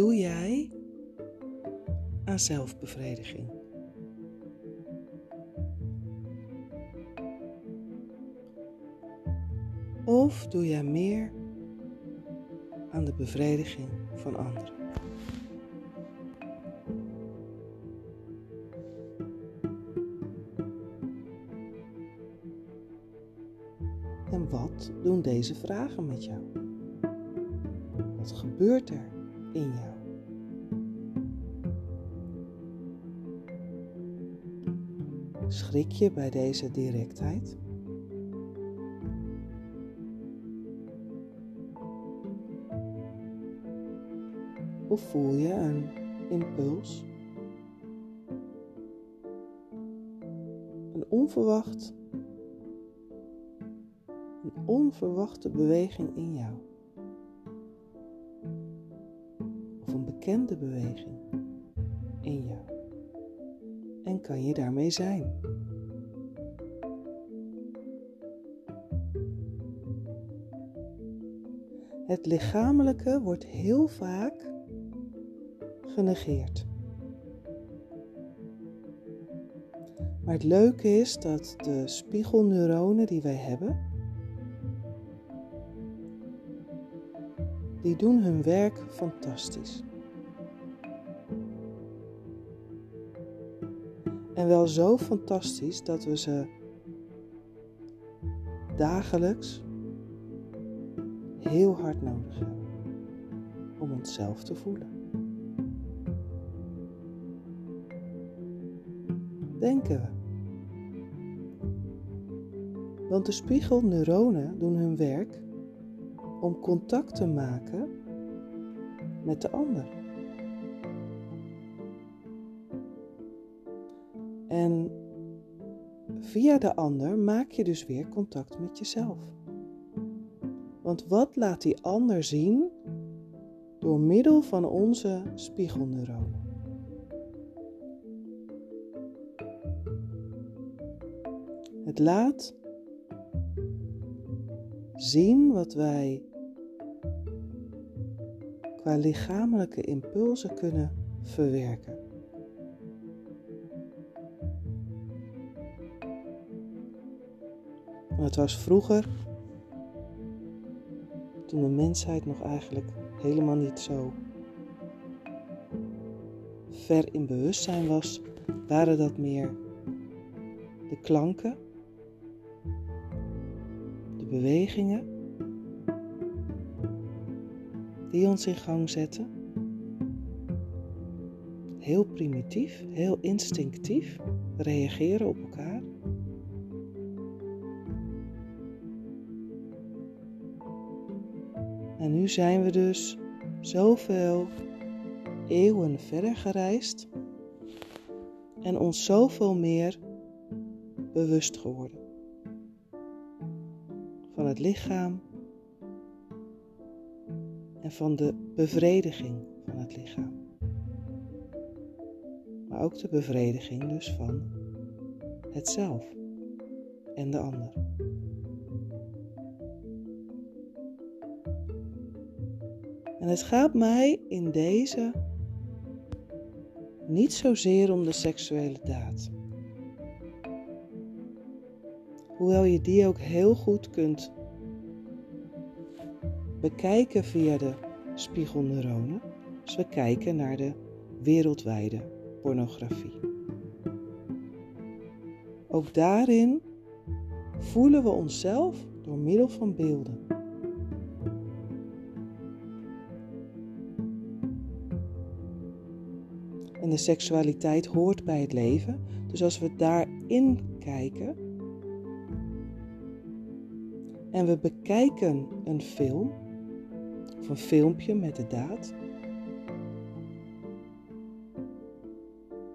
doe jij aan zelfbevrediging? Of doe jij meer aan de bevrediging van anderen? En wat doen deze vragen met jou? Wat gebeurt er in jou? Schrik je bij deze directheid? Of voel je een impuls? Een onverwacht, een onverwachte beweging in jou. Bekende beweging in jou. En kan je daarmee zijn? Het lichamelijke wordt heel vaak genegeerd. Maar het leuke is dat de spiegelneuronen die wij hebben, die doen hun werk fantastisch. En wel zo fantastisch dat we ze dagelijks heel hard nodig hebben om onszelf te voelen. denken we. Want de spiegelneuronen doen hun werk om contact te maken met de ander. En via de ander maak je dus weer contact met jezelf. Want wat laat die ander zien door middel van onze spiegelneuronen? Het laat zien wat wij qua lichamelijke impulsen kunnen verwerken. Het was vroeger, toen de mensheid nog eigenlijk helemaal niet zo ver in bewustzijn was, waren dat meer de klanken bewegingen die ons in gang zetten. Heel primitief, heel instinctief reageren op elkaar. En nu zijn we dus zoveel eeuwen verder gereisd en ons zoveel meer bewust geworden van het lichaam en van de bevrediging van het lichaam. Maar ook de bevrediging dus van het zelf en de ander. En het gaat mij in deze niet zozeer om de seksuele daad hoewel je die ook heel goed kunt bekijken via de spiegelneuronen als we kijken naar de wereldwijde pornografie. Ook daarin voelen we onszelf door middel van beelden. En de seksualiteit hoort bij het leven, dus als we daarin kijken, en we bekijken een film of een filmpje met de daad,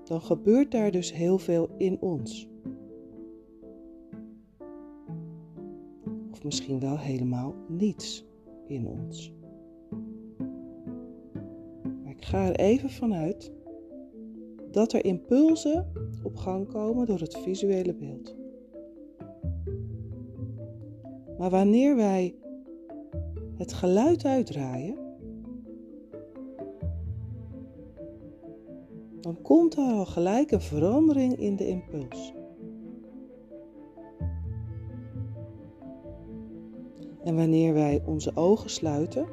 dan gebeurt daar dus heel veel in ons. Of misschien wel helemaal niets in ons. Maar ik ga er even vanuit dat er impulsen op gang komen door het visuele beeld. Maar wanneer wij het geluid uitdraaien dan komt er al gelijk een verandering in de impuls. En wanneer wij onze ogen sluiten,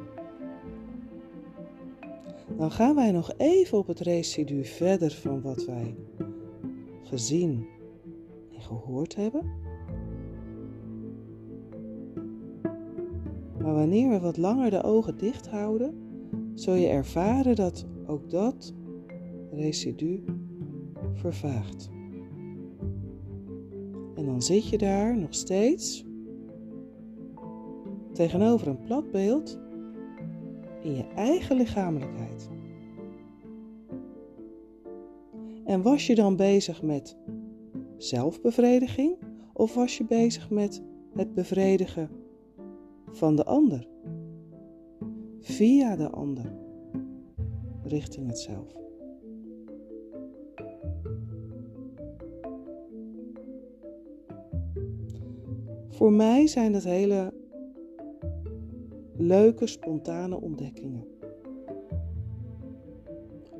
dan gaan wij nog even op het residu verder van wat wij gezien en gehoord hebben. Maar wanneer we wat langer de ogen dicht houden, zul je ervaren dat ook dat residu vervaagt. En dan zit je daar nog steeds tegenover een plat beeld in je eigen lichamelijkheid. En was je dan bezig met zelfbevrediging of was je bezig met het bevredigen van de ander? Via de ander richting het zelf. Voor mij zijn dat hele leuke, spontane ontdekkingen.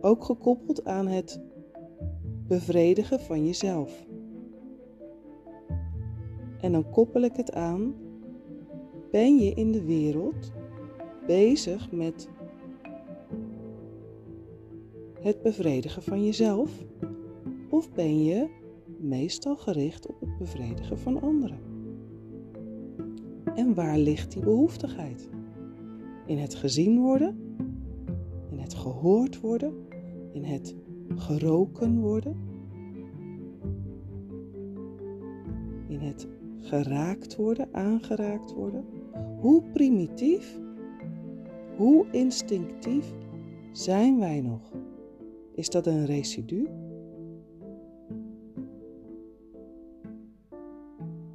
Ook gekoppeld aan het bevredigen van jezelf. En dan koppel ik het aan: ben je in de wereld bezig met het bevredigen van jezelf? Of ben je meestal gericht op het bevredigen van anderen? En waar ligt die behoeftigheid? In het gezien worden, in het gehoord worden, in het geroken worden, in het geraakt worden, aangeraakt worden. Hoe primitief, hoe instinctief zijn wij nog? Is dat een residu?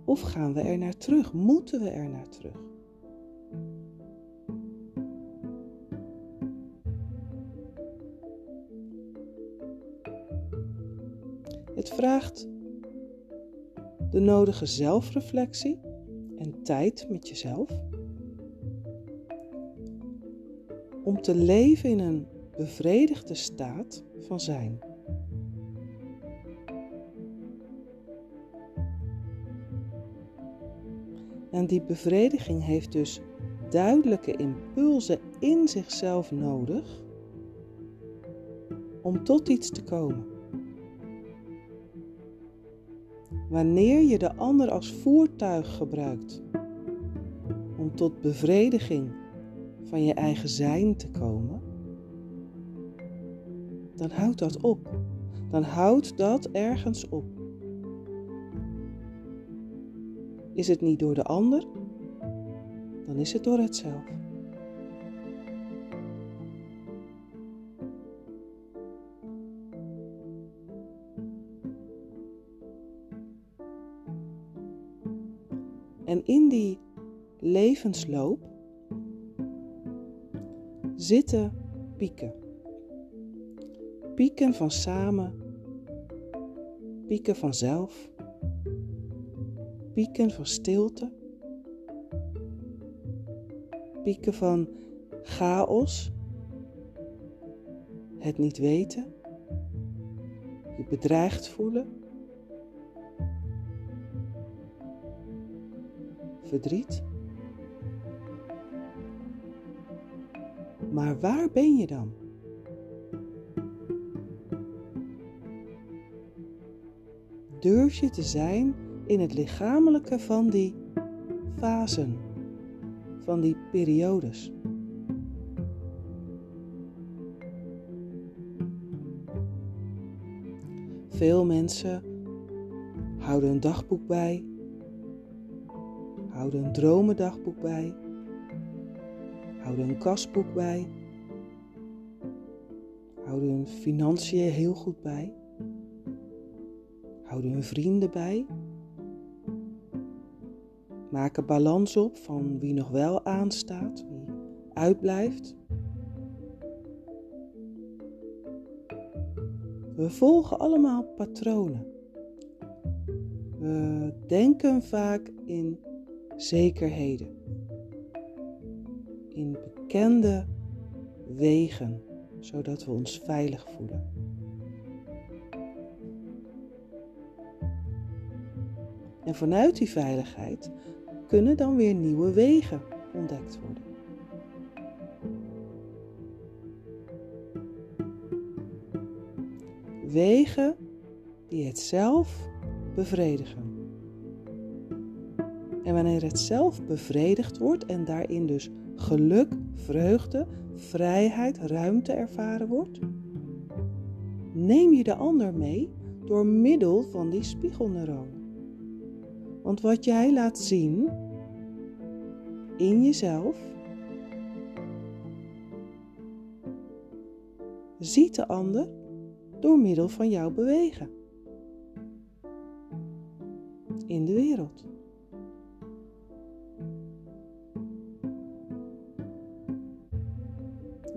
Of gaan we er naar terug? Moeten we er naar terug? Vraagt de nodige zelfreflectie en tijd met jezelf om te leven in een bevredigde staat van zijn. En die bevrediging heeft dus duidelijke impulsen in zichzelf nodig om tot iets te komen. Wanneer je de ander als voertuig gebruikt om tot bevrediging van je eigen zijn te komen, dan houdt dat op. Dan houdt dat ergens op. Is het niet door de ander, dan is het door het zelf. Levensloop zitten pieken. Pieken van samen, pieken van zelf, pieken van stilte, pieken van chaos, het niet weten, je bedreigd voelen, verdriet. Maar waar ben je dan? Durf je te zijn in het lichamelijke van die fasen, van die periodes? Veel mensen houden een dagboek bij, houden een dromendagboek bij houden een kasboek bij, houden hun financiën heel goed bij, houden hun vrienden bij, maken balans op van wie nog wel aanstaat, wie uitblijft. We volgen allemaal patronen. We denken vaak in zekerheden in bekende wegen, zodat we ons veilig voelen. En vanuit die veiligheid kunnen dan weer nieuwe wegen ontdekt worden. Wegen die het zelf bevredigen. En wanneer het zelf bevredigd wordt en daarin dus geluk, vreugde, vrijheid, ruimte ervaren wordt, neem je de ander mee door middel van die spiegelneuronen. Want wat jij laat zien in jezelf, ziet de ander door middel van jouw bewegen in de wereld.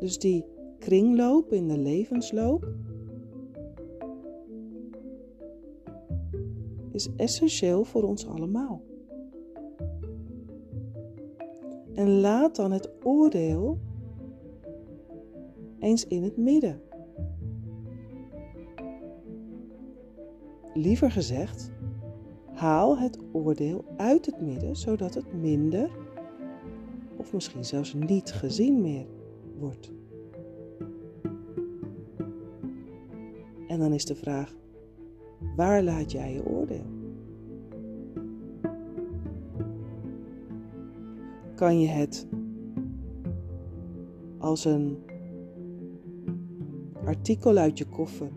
Dus die kringloop in de levensloop is essentieel voor ons allemaal. En laat dan het oordeel eens in het midden. Liever gezegd, haal het oordeel uit het midden, zodat het minder of misschien zelfs niet gezien meer En dan is de vraag: waar laat jij je oordeel? Kan je het als een artikel uit je koffer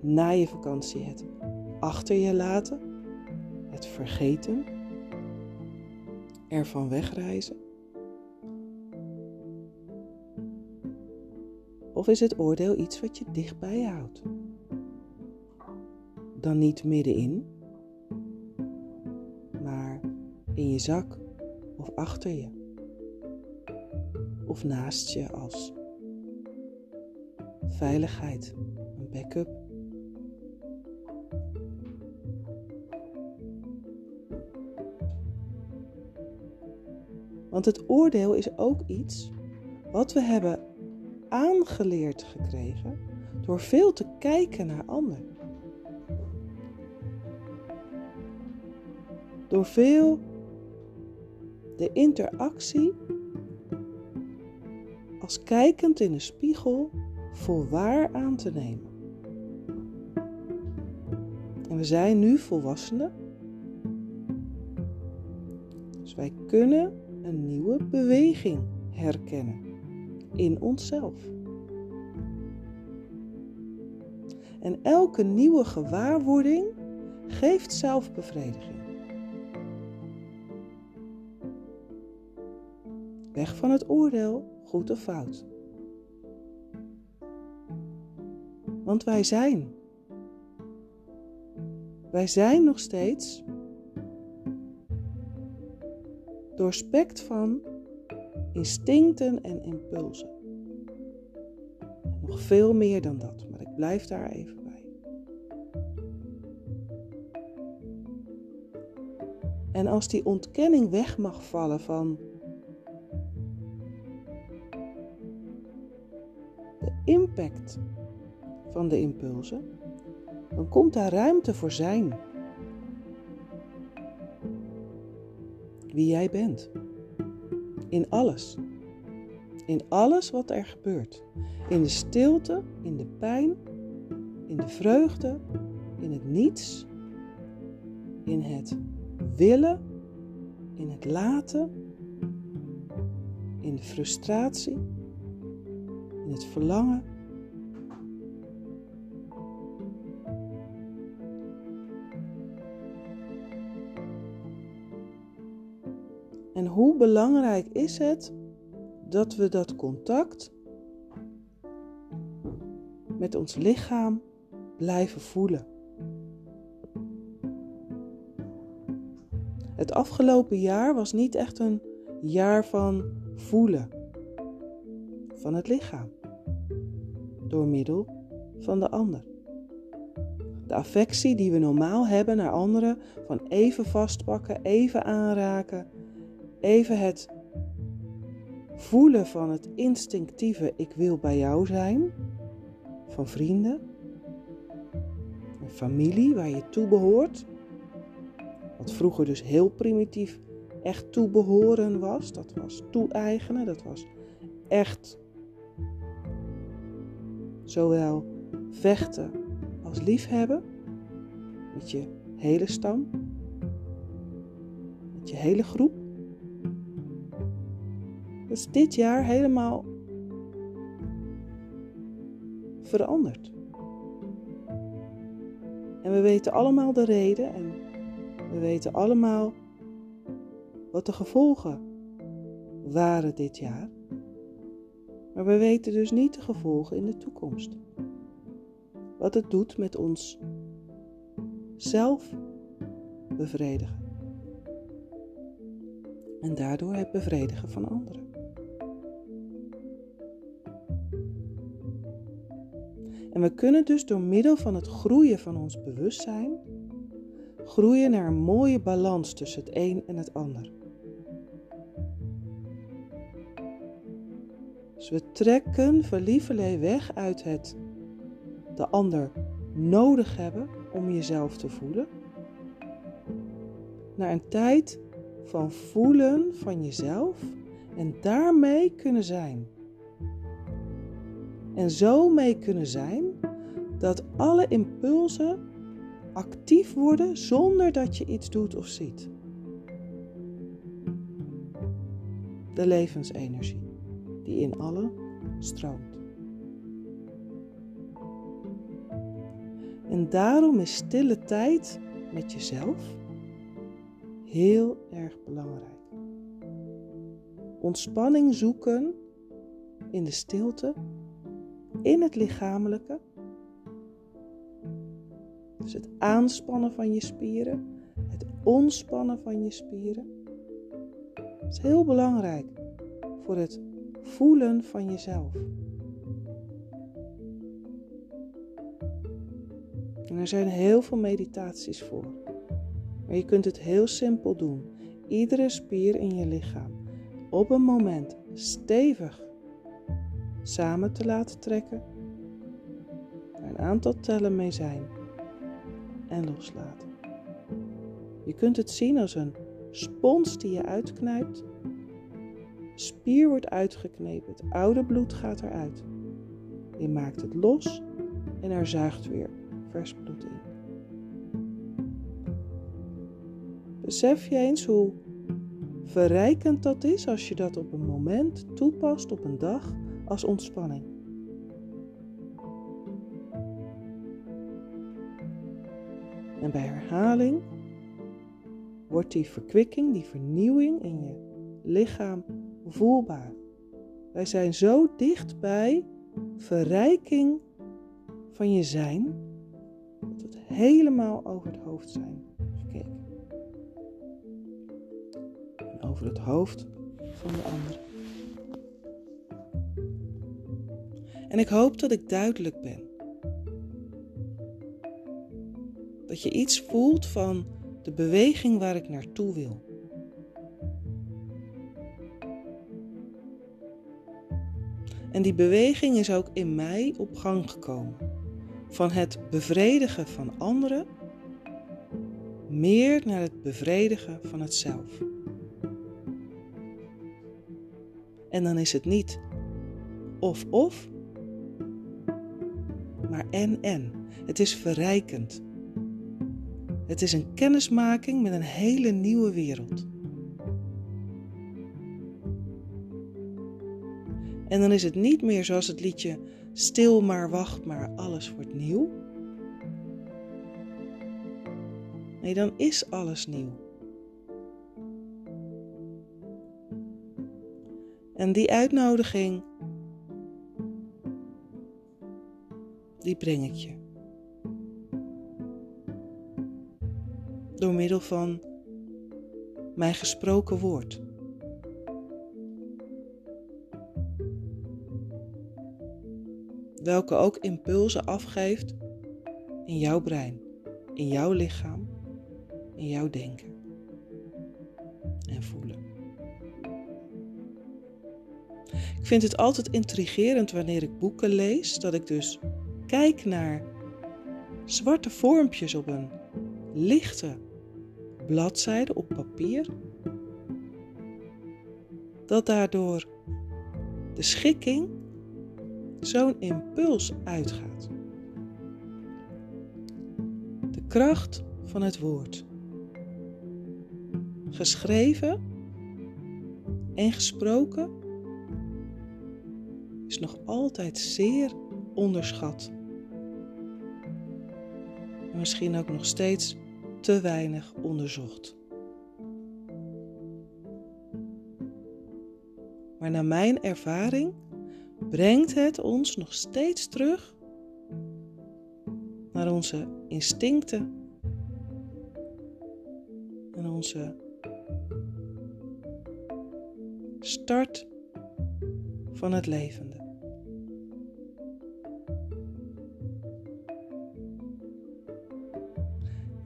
na je vakantie het achter je laten, het vergeten, ervan wegreizen? Of is het oordeel iets wat je dichtbij houdt? Dan niet middenin, maar in je zak of achter je of naast je als veiligheid, een backup. Want het oordeel is ook iets wat we hebben aangeleerd gekregen door veel te kijken naar anderen. Door veel de interactie als kijkend in een spiegel voor waar aan te nemen. En we zijn nu volwassenen. Dus wij kunnen een nieuwe beweging herkennen in onszelf. En elke nieuwe gewaarwording geeft zelfbevrediging. Weg van het oordeel, goed of fout. Want wij zijn. Wij zijn nog steeds doorspekt van instincten en impulsen. Nog veel meer dan dat, maar ik blijf daar even bij. En als die ontkenning weg mag vallen van de impact van de impulsen, dan komt daar ruimte voor zijn. Wie jij bent. In alles. In alles wat er gebeurt. In de stilte, in de pijn, in de vreugde, in het niets, in het willen, in het laten, in de frustratie, in het verlangen. En hoe belangrijk is het dat we dat contact met ons lichaam blijven voelen. Het afgelopen jaar was niet echt een jaar van voelen van het lichaam door middel van de ander. De affectie die we normaal hebben naar anderen, van even vastpakken, even aanraken, even het voelen van het instinctieve ik wil bij jou zijn van vrienden een familie waar je toe behoort. Wat vroeger dus heel primitief echt toebehoren was. Dat was toe-eigenen, dat was echt zowel vechten als liefhebben met je hele stam, met je hele groep. Is dit jaar helemaal veranderd. En we weten allemaal de reden en we weten allemaal wat de gevolgen waren dit jaar. Maar we weten dus niet de gevolgen in de toekomst. Wat het doet met ons zelf bevredigen. En daardoor het bevredigen van anderen. En we kunnen dus door middel van het groeien van ons bewustzijn groeien naar een mooie balans tussen het een en het ander. Dus we trekken verlievelee weg uit het de ander nodig hebben om jezelf te voelen, naar een tijd van voelen van jezelf en daarmee kunnen zijn. En zo mee kunnen zijn dat alle impulsen actief worden zonder dat je iets doet of ziet. De levensenergie die in allen stroomt. En daarom is stille tijd met jezelf heel erg belangrijk. Ontspanning zoeken in de stilte, in het lichamelijke. Dus het aanspannen van je spieren, het ontspannen van je spieren. Is heel belangrijk voor het voelen van jezelf. En er zijn heel veel meditaties voor. Maar je kunt het heel simpel doen. Iedere spier in je lichaam op een moment stevig samen te laten trekken. Een aantal tellen mee zijn en loslaten. Je kunt het zien als een spons die je uitknijpt spier wordt uitgeknepen, het oude bloed gaat eruit. Je maakt het los en er zuigt weer vers bloed in. Besef je eens hoe verrijkend dat is als je dat op een moment toepast op een dag als ontspanning. En bij herhaling wordt die verkwikking, die vernieuwing in je lichaam voelbaar. Wij zijn zo dicht bij verrijking van je zijn, dat we het helemaal over het hoofd zijn gekeken. En over het hoofd van de ander. En ik hoop dat ik duidelijk ben. Dat je iets voelt van de beweging waar ik naartoe wil. En die beweging is ook in mij op gang gekomen. Van het bevredigen van anderen meer naar het bevredigen van het zelf. En dan is het niet of of, en en. Het is verrijkend. Het is een kennismaking met een hele nieuwe wereld. En dan is het niet meer zoals het liedje Stil maar wacht maar, alles wordt nieuw. Nee, dan is alles nieuw. En die uitnodiging, die breng ik je. Door middel van mijn gesproken woord. welke ook impulsen afgeeft in jouw brein, in jouw lichaam, in jouw denken en voelen. Ik vind het altijd intrigerend wanneer ik boeken lees, dat ik dus kijk naar zwarte vormpjes op een lichte bladzijde op papier, dat daardoor de schikking zo'n impuls uitgaat. De kracht van het woord. Geschreven en gesproken is nog altijd zeer onderschat. En misschien ook nog steeds te weinig onderzocht. Maar naar mijn ervaring brengt het ons nog steeds terug naar onze instincten en onze start van het levende.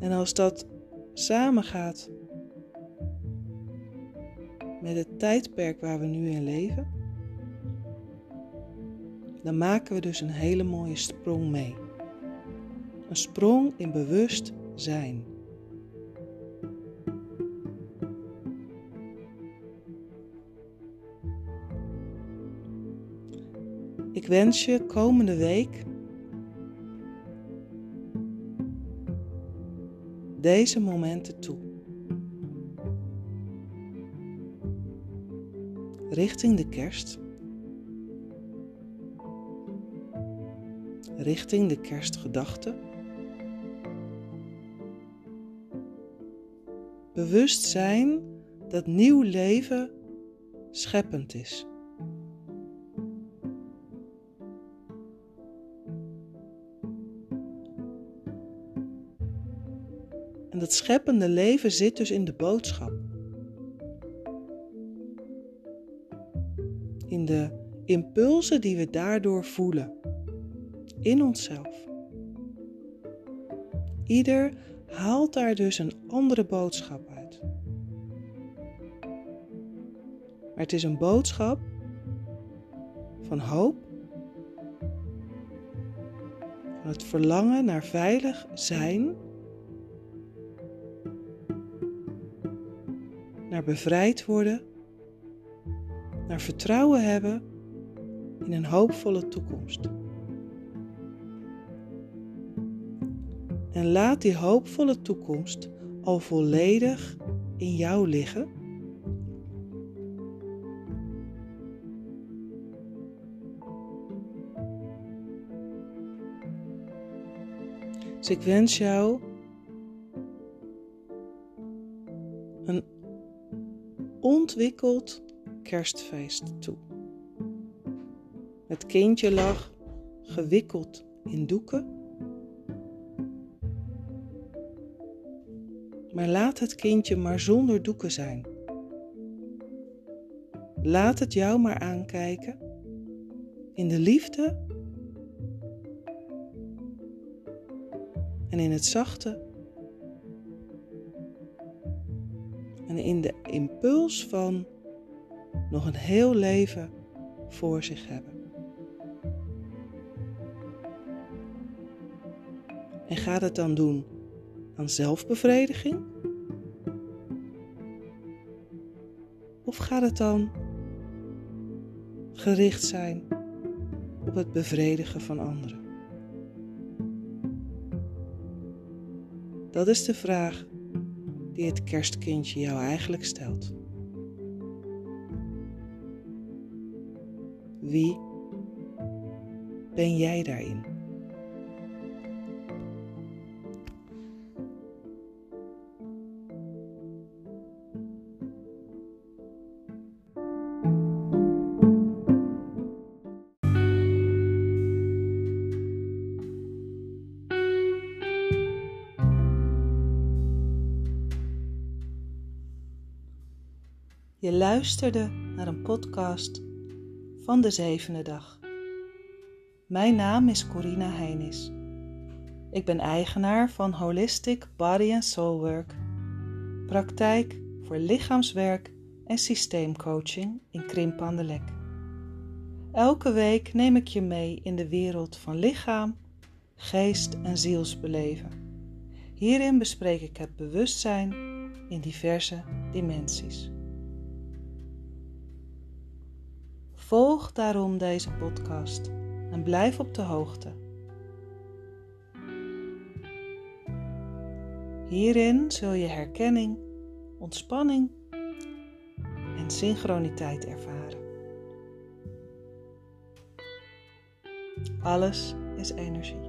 En als dat samengaat met het tijdperk waar we nu in leven, dan maken we dus een hele mooie sprong mee. Een sprong in bewustzijn. Ik wens je komende week deze momenten toe. Richting de kerst. Richting de kerstgedachte. Bewust zijn dat nieuw leven scheppend is. Dat scheppende leven zit dus in de boodschap. In de impulsen die we daardoor voelen. In onszelf. Ieder haalt daar dus een andere boodschap uit. Maar het is een boodschap van hoop, van het verlangen naar veilig zijn bevrijd worden, naar vertrouwen hebben in een hoopvolle toekomst. En laat die hoopvolle toekomst al volledig in jou liggen. Dus ik wens jou ontwikkeld kerstfeest toe. Het kindje lag gewikkeld in doeken. Maar laat het kindje maar zonder doeken zijn. Laat het jou maar aankijken in de liefde en in het zachte en in de impuls van nog een heel leven voor zich hebben. En gaat het dan doen aan zelfbevrediging? Of gaat het dan gericht zijn op het bevredigen van anderen? Dat is de vraag die het kerstkindje jou eigenlijk stelt. Wie ben jij daarin? Luisterde naar een podcast van de zevende dag. Mijn naam is Corina Heinis. Ik ben eigenaar van Holistic Body and Soul Work, praktijk voor lichaamswerk en systeemcoaching in Krimp. Elke week neem ik je mee in de wereld van lichaam, geest en zielsbeleven. Hierin bespreek ik het bewustzijn in diverse dimensies. Volg daarom deze podcast en blijf op de hoogte. Hierin zul je herkenning, ontspanning en synchroniteit ervaren. Alles is energie.